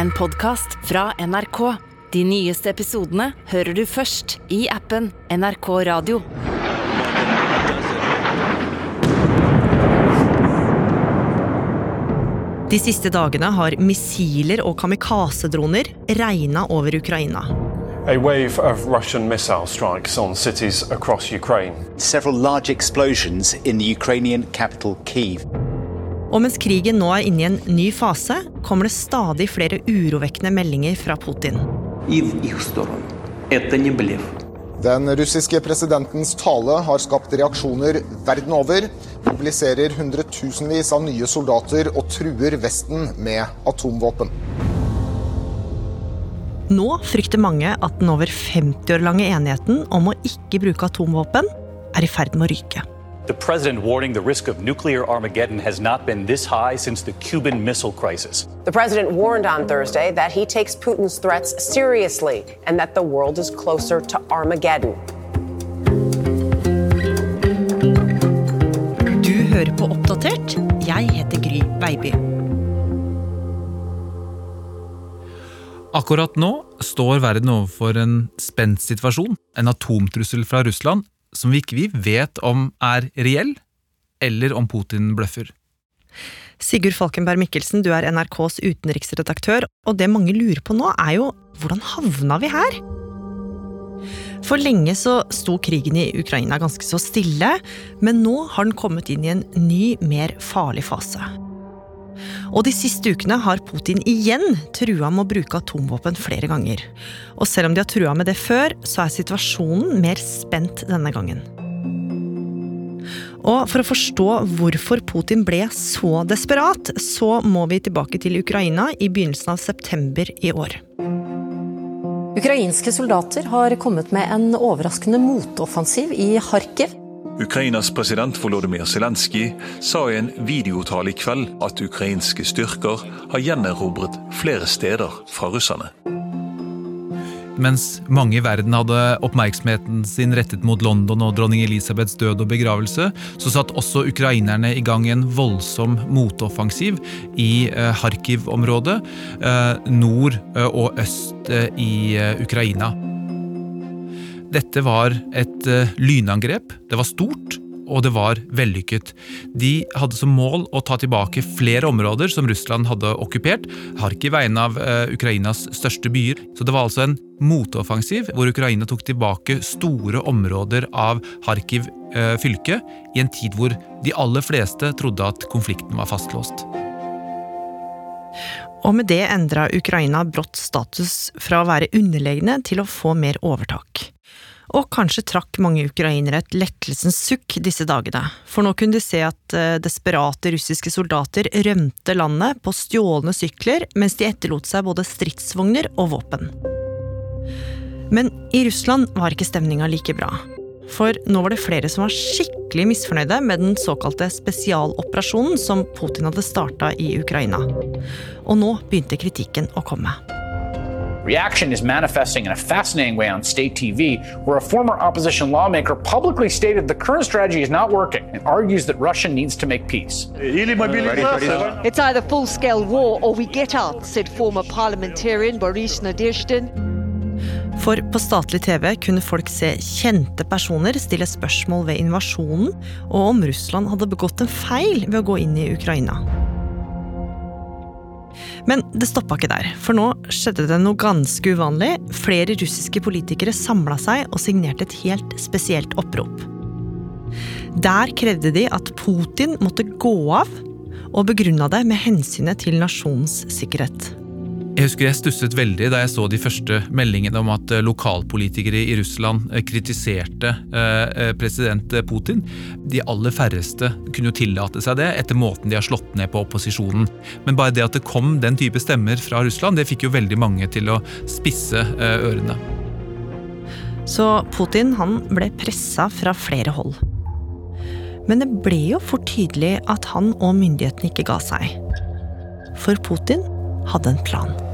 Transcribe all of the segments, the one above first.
en podkast fra NRK. De nyeste episodene hører du først i appen NRK Radio. De siste dagene har missiler og kamikaze-droner regna over Ukraina. A wave of Russian missile strikes on cities across Ukraine. Several large explosions in the Ukrainian capital Kyiv. Og mens krigen nå er inne i en ny fase, kommer det stadig flere urovekkende meldinger fra Putin. Den russiske presidentens tale har skapt reaksjoner verden over, mobiliserer hundretusenvis av nye soldater og truer Vesten med atomvåpen. Nå frykter mange at den over 50 år lange enigheten om å ikke bruke atomvåpen er i ferd med å ryke. The president warning the risk of nuclear Armageddon has not been this high since the Cuban Missile Crisis. The president warned on Thursday that he takes Putin's threats seriously and that the world is closer to Armageddon. Du hører på Oppdatert. Jeg heter Gry Baby. Akkurat nå står verden overfor en spent situasjon, en atomtrussel fra Russland, som vi ikke vet om er reell, eller om Putin bløffer. Sigurd Falkenberg Mikkelsen, du er NRKs utenriksredaktør, og det mange lurer på nå, er jo hvordan havna vi her? For lenge så sto krigen i Ukraina ganske så stille, men nå har den kommet inn i en ny, mer farlig fase. Og de siste ukene har Putin igjen trua med å bruke atomvåpen flere ganger. Og selv om de har trua med det før, så er situasjonen mer spent denne gangen. Og for å forstå hvorfor Putin ble så desperat, så må vi tilbake til Ukraina i begynnelsen av september i år. Ukrainske soldater har kommet med en overraskende motoffensiv i Kharkiv. Ukrainas president Volodymyr Zelenskyj sa i en videotale i kveld at ukrainske styrker har gjenerobret flere steder fra russerne. Mens mange i verden hadde oppmerksomheten sin rettet mot London og dronning Elisabeths død og begravelse, så satt også ukrainerne i gang en voldsom motoffensiv i eh, Kharkiv-området, eh, nord eh, og øst i Ukraina. Dette var et eh, lynangrep. Det var stort, og det var vellykket. De hadde som mål å ta tilbake flere områder som Russland hadde okkupert. Kharkiv er en av eh, Ukrainas største byer. Så det var altså en motoffensiv hvor Ukraina tok tilbake store områder av Kharkiv eh, fylke i en tid hvor de aller fleste trodde at konflikten var fastlåst. Og med det endra Ukraina brått status fra å være underlegne til å få mer overtak. Og kanskje trakk mange ukrainere et lettelsens sukk disse dagene, for nå kunne de se at eh, desperate russiske soldater rømte landet på stjålne sykler, mens de etterlot seg både stridsvogner og våpen. Men i Russland var ikke stemninga like bra. For nå var det flere som var skikkelig misfornøyde med den såkalte spesialoperasjonen som Putin hadde starta i Ukraina. Og nå begynte kritikken å komme. Reaction is manifesting in a fascinating way on state TV, where a former opposition lawmaker publicly stated the current strategy is not working and argues that Russia needs to make peace. It's either full scale war or we get out, said former parliamentarian Boris Nadezhdin. For på statlig TV kunne folk se kjente personer stille spørsmål ved invasjonen, og om Russland hadde begått en feil ved å gå inn i Ukraina. Men det stoppa ikke der, for nå skjedde det noe ganske uvanlig. Flere russiske politikere samla seg og signerte et helt spesielt opprop. Der krevde de at Putin måtte gå av, og begrunna det med hensynet til nasjonens sikkerhet. Jeg husker jeg stusset veldig da jeg så de første meldingene om at eh, lokalpolitikere i Russland eh, kritiserte eh, president Putin. De aller færreste kunne jo tillate seg det etter måten de har slått ned på opposisjonen. Men bare det at det kom den type stemmer fra Russland, det fikk jo veldig mange til å spisse ørene. Så Putin han ble pressa fra flere hold. Men det ble jo fort tydelig at han og myndighetene ikke ga seg. For Putin hadde en plan.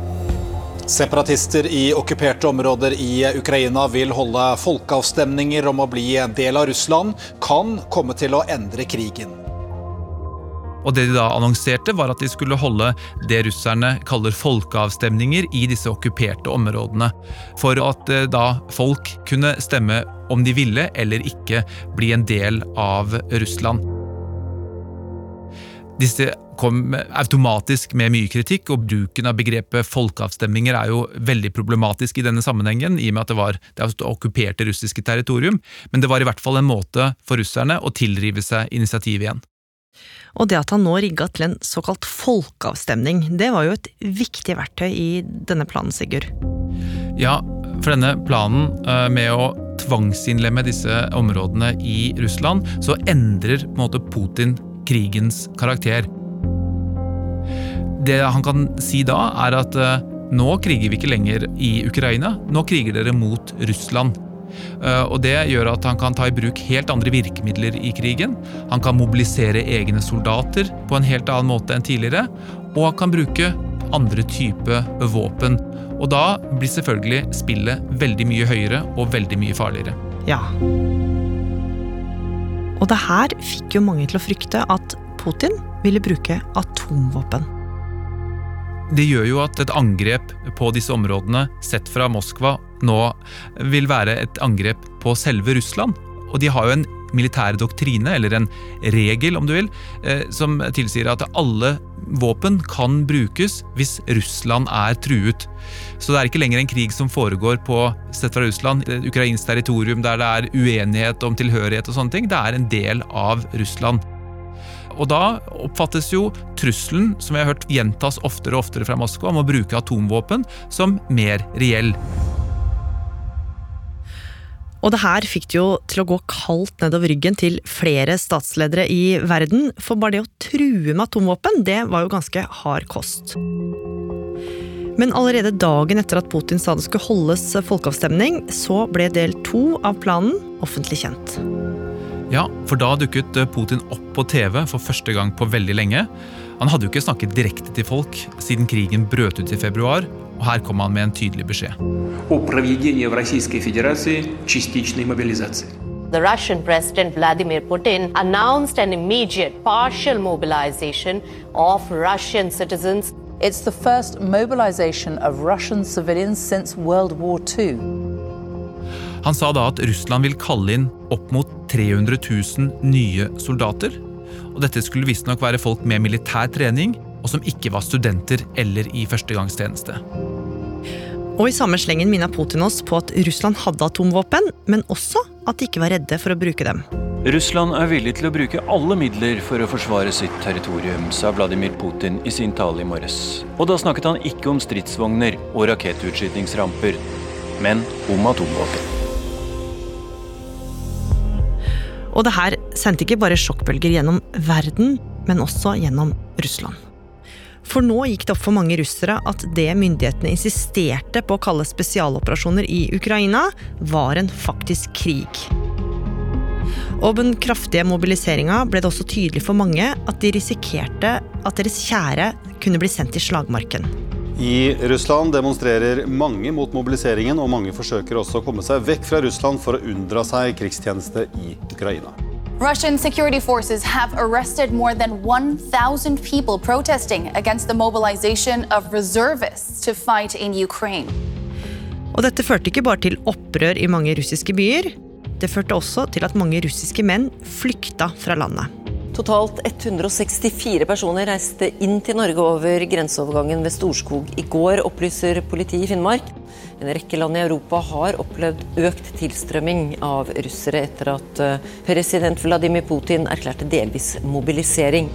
Separatister i okkuperte områder i Ukraina vil holde folkeavstemninger om å bli en del av Russland, kan komme til å endre krigen. Og det de da annonserte, var at de skulle holde det russerne kaller folkeavstemninger i disse okkuperte områdene. For at eh, da folk kunne stemme om de ville eller ikke bli en del av Russland. Disse kom automatisk med mye kritikk, og bruken av begrepet folkeavstemninger er jo veldig problematisk i denne sammenhengen, i og med at det var det okkuperte russiske territorium, men det var i hvert fall en måte for russerne å tilrive seg initiativet igjen. Og det at han nå rigga til en såkalt folkeavstemning, det var jo et viktig verktøy i denne planen, Sigurd? Ja, for denne planen eh, med å tvangsinnlemme disse områdene i Russland, så endrer på en måte Putin krigens karakter. Det han kan si da, er at eh, nå kriger vi ikke lenger i Ukraina, nå kriger dere mot Russland. Eh, og Det gjør at han kan ta i bruk helt andre virkemidler i krigen. Han kan mobilisere egne soldater på en helt annen måte enn tidligere. Og han kan bruke andre type våpen. Og da blir selvfølgelig spillet veldig mye høyere og veldig mye farligere. Ja. Og det her fikk jo mange til å frykte at Putin ville bruke atomvåpen. Det gjør jo at et angrep på disse områdene, sett fra Moskva, nå vil være et angrep på selve Russland. Og de har jo en militær doktrine, eller en regel om du vil, eh, som tilsier at alle våpen kan brukes hvis Russland er truet. Så det er ikke lenger en krig som foregår på sett fra Russland, ukrainsk territorium der det er uenighet om tilhørighet og sånne ting. Det er en del av Russland. Og da oppfattes jo trusselen, som jeg har hørt gjentas oftere og oftere fra Moskva, om å bruke atomvåpen, som mer reell. Og det her fikk det jo til å gå kaldt nedover ryggen til flere statsledere i verden, for bare det å true med atomvåpen, det var jo ganske hard kost. Men allerede dagen etter at Putin sa det skulle holdes folkeavstemning, så ble del to av planen offentlig kjent. Ja, for da dukket Putin opp på TV for første gang på veldig lenge. Han hadde jo ikke snakket direkte til folk siden krigen brøt ut i februar, og her kom han med en tydelig beskjed. The Russian President Vladimir Putin announced an immediate partial mobilization of Russian citizens. It's the first mobilization of Russian civilians since World War II. Han sa da at Russland vil kalle inn opp mot 300 000 nye soldater. Og dette skulle visstnok være folk med militær trening, og som ikke var studenter eller i førstegangstjeneste. Og i samme slengen minna Putin oss på at Russland hadde atomvåpen, men også at de ikke var redde for å bruke dem. Russland er villig til å bruke alle midler for å forsvare sitt territorium, sa Vladimir Putin i sin tale i morges. Og da snakket han ikke om stridsvogner og rakettutskytingsramper, men om atomvåpen. Og det her sendte ikke bare sjokkbølger gjennom verden, men også gjennom Russland. For nå gikk det opp for mange russere at det myndighetene insisterte på å kalle spesialoperasjoner i Ukraina, var en faktisk krig. Og den kraftige mobiliseringa ble det også tydelig for mange at de risikerte at deres kjære kunne bli sendt til slagmarken. I Russland demonstrerer mange mot mobiliseringen, og mange forsøker også å komme seg vekk fra Russland for å unndra seg krigstjeneste i Ukraina. Russian security forces have arrested more than 1,000 people protesting against the mobilization of reservists to fight in Ukraine. Og dette førte ikke bare til opprør i mange russiske byer. Det førte også til at mange russiske menn flykta fra landet. Totalt 164 personer reiste inn til Norge over grenseovergangen ved Storskog i går, opplyser politiet i Finnmark. En rekke land i Europa har opplevd økt tilstrømming av russere etter at eh, president Vladimir Putin erklærte delvis mobilisering.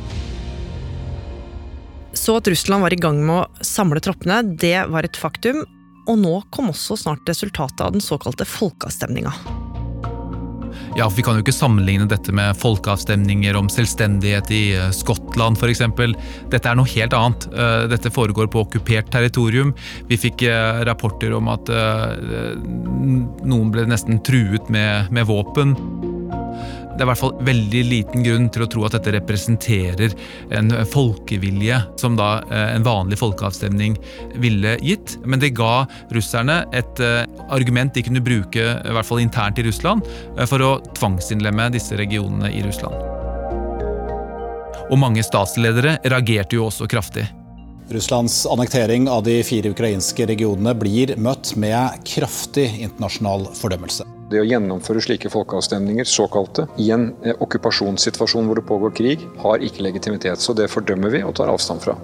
Så at Russland var i gang med å samle troppene, det var et faktum. Og nå kom også snart resultatet av den såkalte folkeavstemninga. Ja, Vi kan jo ikke sammenligne dette med folkeavstemninger om selvstendighet i eh, Skottland f.eks. Dette er noe helt annet. Eh, dette foregår på okkupert territorium. Vi fikk eh, rapporter om at noen ble nesten truet med, med våpen. Det er i hvert fall veldig liten grunn til å tro at dette representerer en folkevilje som da eh, en vanlig folkeavstemning ville gitt. Men det ga russerne et eh, argument de kunne bruke, i hvert fall internt i Russland, eh, for å tvangsinnlemme disse regionene i Russland. Og mange statsledere reagerte jo også kraftig. Russlands annektering av de fire ukrainske regionene blir møtt med kraftig internasjonal fordømmelse. Det å gjennomføre slike folkeavstemninger, såkalte, i en eh, okkupasjonssituasjon hvor det pågår krig, har ikke legitimitet. Så det fordømmer vi og tar avstand fra.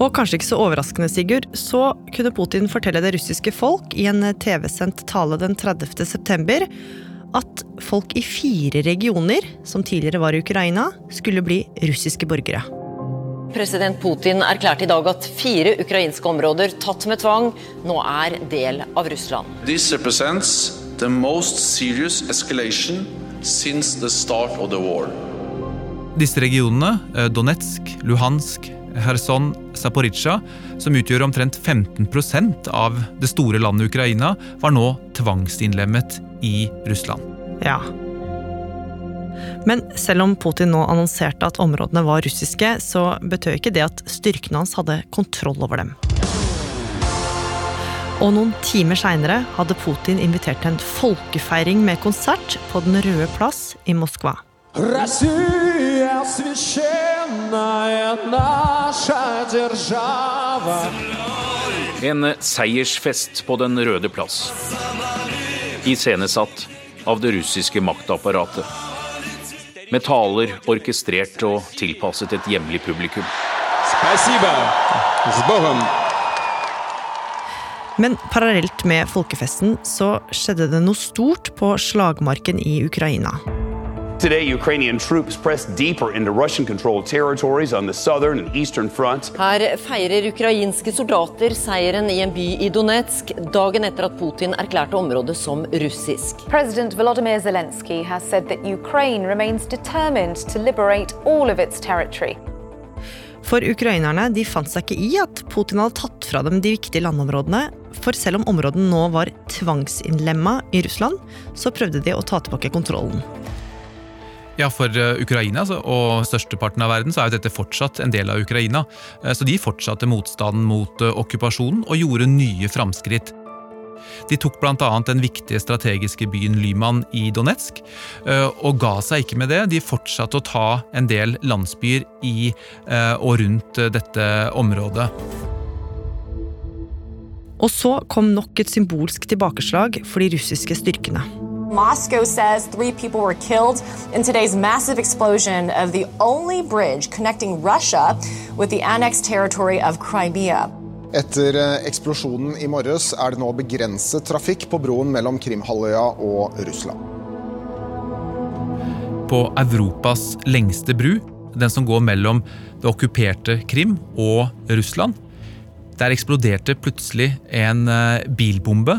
Og kanskje ikke så overraskende, Sigurd, så kunne Putin fortelle det russiske folk i en TV-sendt tale den 30. september at folk i fire regioner, som tidligere var i Ukraina, skulle bli russiske borgere. President Putin erklærte i dag at fire ukrainske områder tatt med tvang nå er del av Russland. This represents the most serious escalation since the start of. Disse regionene, eh, Donetsk, Luhansk, Kherson, Zaporizjzja, som utgjør omtrent 15% av det store landet Ukraina, var nå tvangsinnlemmet i Russland. Ja, men selv om Putin nå annonserte at områdene var russiske, så betød ikke det at styrkene hans hadde kontroll over dem. Og noen timer seinere hadde Putin invitert til en folkefeiring med konsert på Den røde plass i Moskva. En seiersfest på Den røde plass. Iscenesatt av det russiske maktapparatet med taler orkestrert og tilpasset et hjemlig publikum. Men parallelt med folkefesten så skjedde det noe stort på slagmarken i Ukraina. Today, Ukrainian troops press deeper into Russian controlled territories on the southern and eastern front. Her feirer ukrainske soldater seieren i en by i Donetsk dagen etter at Putin erklærte området som russisk. President Volodymyr Zelensky has said that Ukraine remains determined to liberate all of its territory. For ukrainerne de fant seg ikke i at Putin hadde tatt fra dem de viktige landområdene. For selv om områdene nå var tvangsinnlemma i Russland, så prøvde de å ta tilbake kontrollen. Ja, For eh, Ukraina og størsteparten av verden så er jo dette fortsatt en del av Ukraina. Eh, så de fortsatte motstanden mot eh, okkupasjonen og gjorde nye framskritt. De tok bl.a. den viktige strategiske byen Lyman i Donetsk, og ga seg ikke med det. De fortsatte å ta en del landsbyer i og rundt dette området. Og så kom nok et symbolsk tilbakeslag for de russiske styrkene. Moscow says three people were killed in today's massive explosion of the only bridge connecting Russia with the annexed territory of Crimea. Etter eh, eksplosjonen i morges er det nå begrenset trafikk på broen mellom Krimhalvøya og Russland. På Europas lengste bru, den som går mellom det okkuperte Krim og Russland, der eksploderte plutselig en eh, bilbombe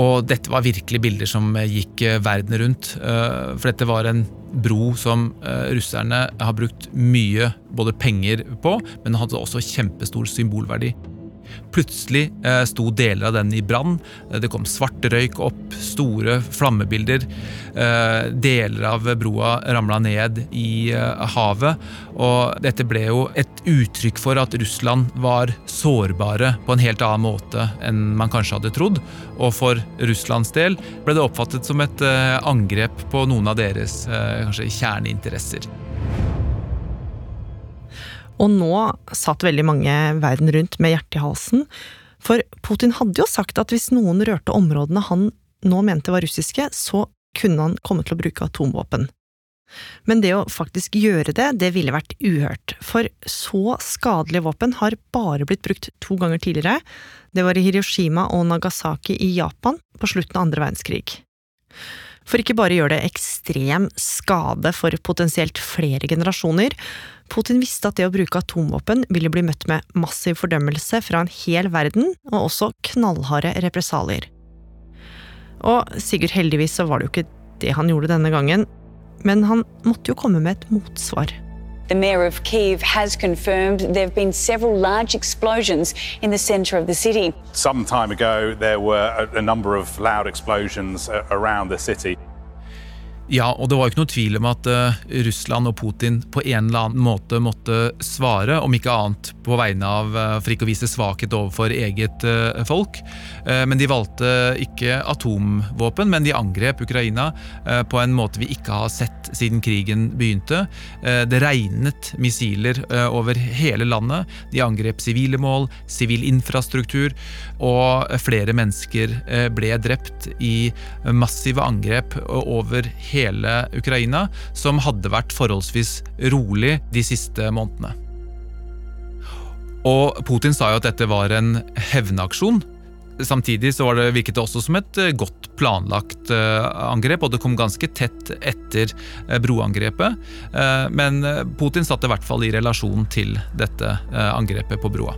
og dette var virkelig bilder som gikk eh, verden rundt. Eh, for dette var en bro som eh, russerne har brukt mye både penger på, men hadde også kjempestor symbolverdi. Plutselig eh, sto deler av den i brann. Eh, det kom svart røyk opp, store flammebilder. Eh, deler av broa ramla ned i havet. Og dette ble jo et uttrykk for at Russland var sårbare på en helt annen måte enn man kanskje hadde trodd. Og for Russlands del ble det oppfattet som et angrep på noen av deres kanskje kjerneinteresser. Og nå satt veldig mange verden rundt med hjertet i halsen. For Putin hadde jo sagt at hvis noen rørte områdene han nå mente var russiske, så kunne han komme til å bruke atomvåpen. Men det å faktisk gjøre det, det ville vært uhørt, for så skadelige våpen har bare blitt brukt to ganger tidligere. Det var i Hiroshima og Nagasaki i Japan på slutten av andre verdenskrig. For ikke bare gjør det ekstrem skade for potensielt flere generasjoner, Putin visste at det å bruke atomvåpen ville bli møtt med massiv fordømmelse fra en hel verden, og også knallharde represalier. Og Sigurd, heldigvis så var det jo ikke det han gjorde denne gangen, men han måtte jo komme med et motsvar. The mayor of Kiev has confirmed there have been several large explosions in the centre of the city. Some time ago, there were a, a number of loud explosions uh, around the city. Ja, og det var jo ikke noe tvil om at uh, Russland og Putin på en eller annen måte måtte svare, om ikke annet på vegne av uh, for ikke å vise svakhet overfor eget uh, folk. Men de valgte ikke atomvåpen, men de angrep Ukraina på en måte vi ikke har sett siden krigen begynte. det regnet missiler over hele landet. De angrep sivile mål, sivil infrastruktur, og flere mennesker ble drept i massive angrep over hele Ukraina, som hadde vært forholdsvis rolig de siste månedene. Og Putin sa jo at dette var en hevnaksjon. Samtidig så var det, virket det også som et eh, godt planlagt uh, angrep, og det kom ganske tett etter uh, broangrepet. Men Putin satte i hvert fall i relasjon til dette angrepet på broa.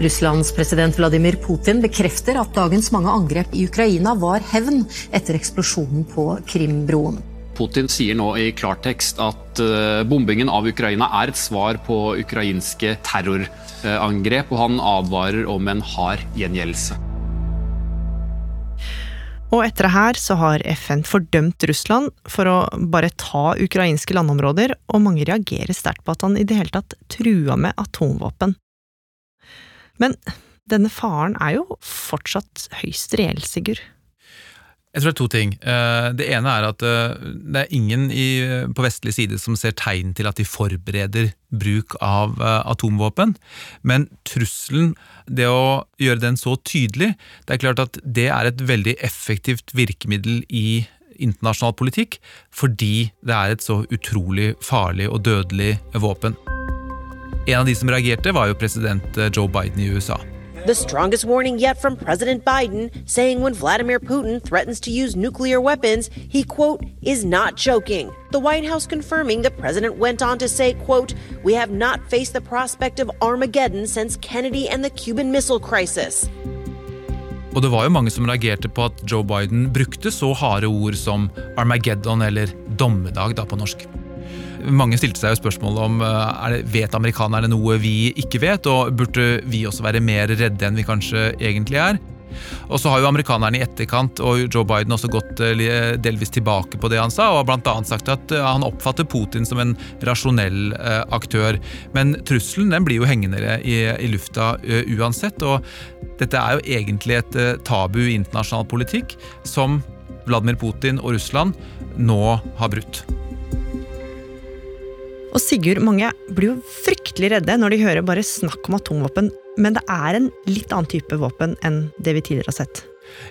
Russlands president Vladimir Putin bekrefter at dagens mange angrep i Ukraina var hevn etter eksplosjonen på Krimbroen. Putin sier nå i klartekst at bombingen av Ukraina er et svar på ukrainske terrorangrep, og han advarer om en hard gjengjeldelse. Og etter det her så har FN fordømt Russland for å bare ta ukrainske landområder, og mange reagerer sterkt på at han i det hele tatt trua med atomvåpen. Men denne faren er jo fortsatt høyst reell, Sigurd. Jeg tror det er to ting. Eh, det ene er at eh, det er ingen på vestlig side som ser tegn til at de forbereder bruk av eh, atomvåpen. Men trusselen, det å gjøre den så tydelig, det er klart at det er et veldig effektivt virkemiddel i internasjonal politikk, fordi det er et så utrolig farlig og dødelig våpen. En av de som reagerte, var jo president Joe Biden i USA. The strongest warning yet from President Biden, saying when Vladimir Putin threatens to use nuclear weapons, he, quote, is not joking. The White House confirming the president went on to say, quote, we have not faced the prospect of Armageddon since Kennedy and the Cuban Missile Crisis. Og det var jo mange som reagerte på at Joe Biden brukte så harde ord som Armageddon eller dommedag da på norsk. Mange stilte seg jo spørsmålet om eh, det, vet amerikanerne noe vi ikke vet, og burde vi også være mer redde enn vi kanskje egentlig er? Og så har jo amerikanerne i etterkant og Joe Biden også gått eh, delvis tilbake på det han sa, og har bl.a. sagt at eh, han oppfatter Putin som en rasjonell aktør. Men trusselen den blir jo hengende i, i lufta uansett, og dette er jo egentlig et tabu i internasjonal politikk som Vladimir Putin og Russland nå har brutt. Og Sigurd, mange blir jo fryktelig redde når de hører bare snakk om atomvåpen, men det er en litt annen type våpen enn det vi tidligere har sett.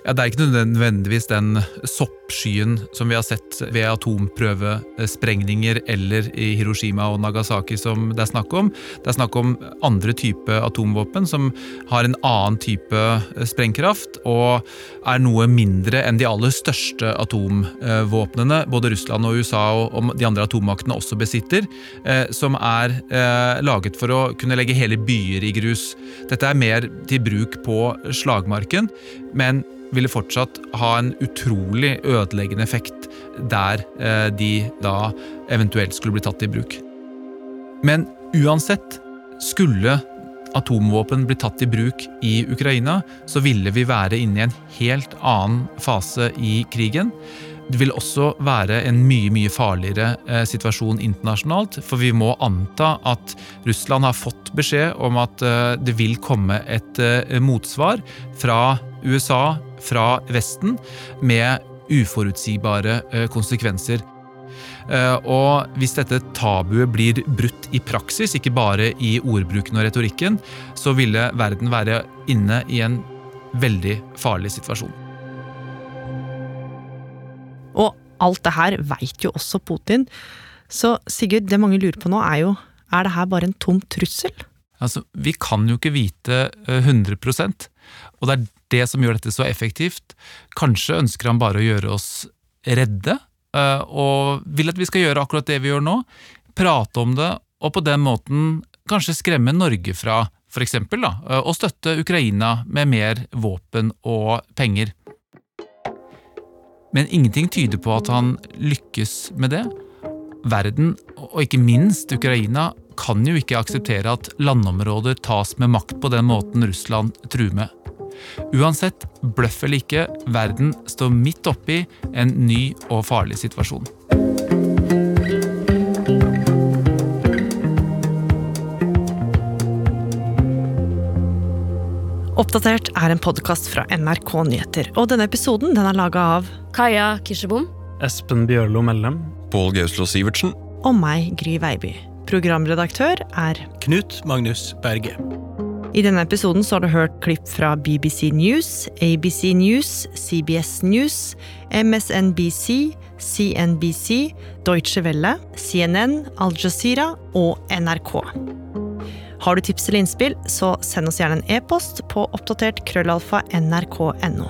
Ja, Det er ikke nødvendigvis den soppskyen som vi har sett ved atomprøvesprengninger eller i Hiroshima og Nagasaki som det er snakk om. Det er snakk om andre type atomvåpen som har en annen type sprengkraft og er noe mindre enn de aller største atomvåpnene både Russland og USA og de andre atommaktene også besitter, eh, som er eh, laget for å kunne legge hele byer i grus. Dette er mer til bruk på slagmarken, men ville fortsatt ha en utrolig ødeleggende effekt der eh, de da eventuelt skulle bli tatt i bruk. Men uansett, skulle atomvåpen bli tatt i bruk i Ukraina, så ville vi være inne i en helt annen fase i krigen. Det vil også være en mye mye farligere eh, situasjon internasjonalt, for vi må anta at Russland har fått beskjed om at eh, det vil komme et motsvar fra USA, fra Vesten, med uforutsigbare eh, konsekvenser. Eh, og hvis dette tabuet blir brutt i praksis, ikke bare i ordbruken og retorikken, så ville verden være inne i en veldig farlig situasjon. Og alt det her veit jo også Putin. Så Sigurd, det mange lurer på nå er jo er det her bare en tom trussel? Altså, Vi kan jo ikke vite 100 eh, og det er det som gjør dette så effektivt. Kanskje ønsker han bare å gjøre oss redde, eh, og vil at vi skal gjøre akkurat det vi gjør nå. Prate om det, og på den måten kanskje skremme Norge fra da, eh, å støtte Ukraina med mer våpen og penger. Men ingenting tyder på at han lykkes med det. Verden, og ikke minst Ukraina, kan jo ikke akseptere at landområder tas med makt på den måten Russland truer med. Uansett, bløff eller ikke, verden står midt oppi en ny og farlig situasjon. Oppdatert er en podkast fra NRK Nyheter, og denne episoden den er laga av Kaja Kirsebom. Espen Bjørlo Mellem. Pål Gauslo Sivertsen. Og meg, Gry Veiby. Programredaktør er Knut Magnus Berge. I denne episoden så har du hørt klipp fra BBC News, ABC News, CBS News, MSNBC, CNBC, Deutsche Welle, CNN, Al Jazeera og NRK. Har du tips eller innspill, så send oss gjerne en e-post på oppdatert krøllalfa nrk.no.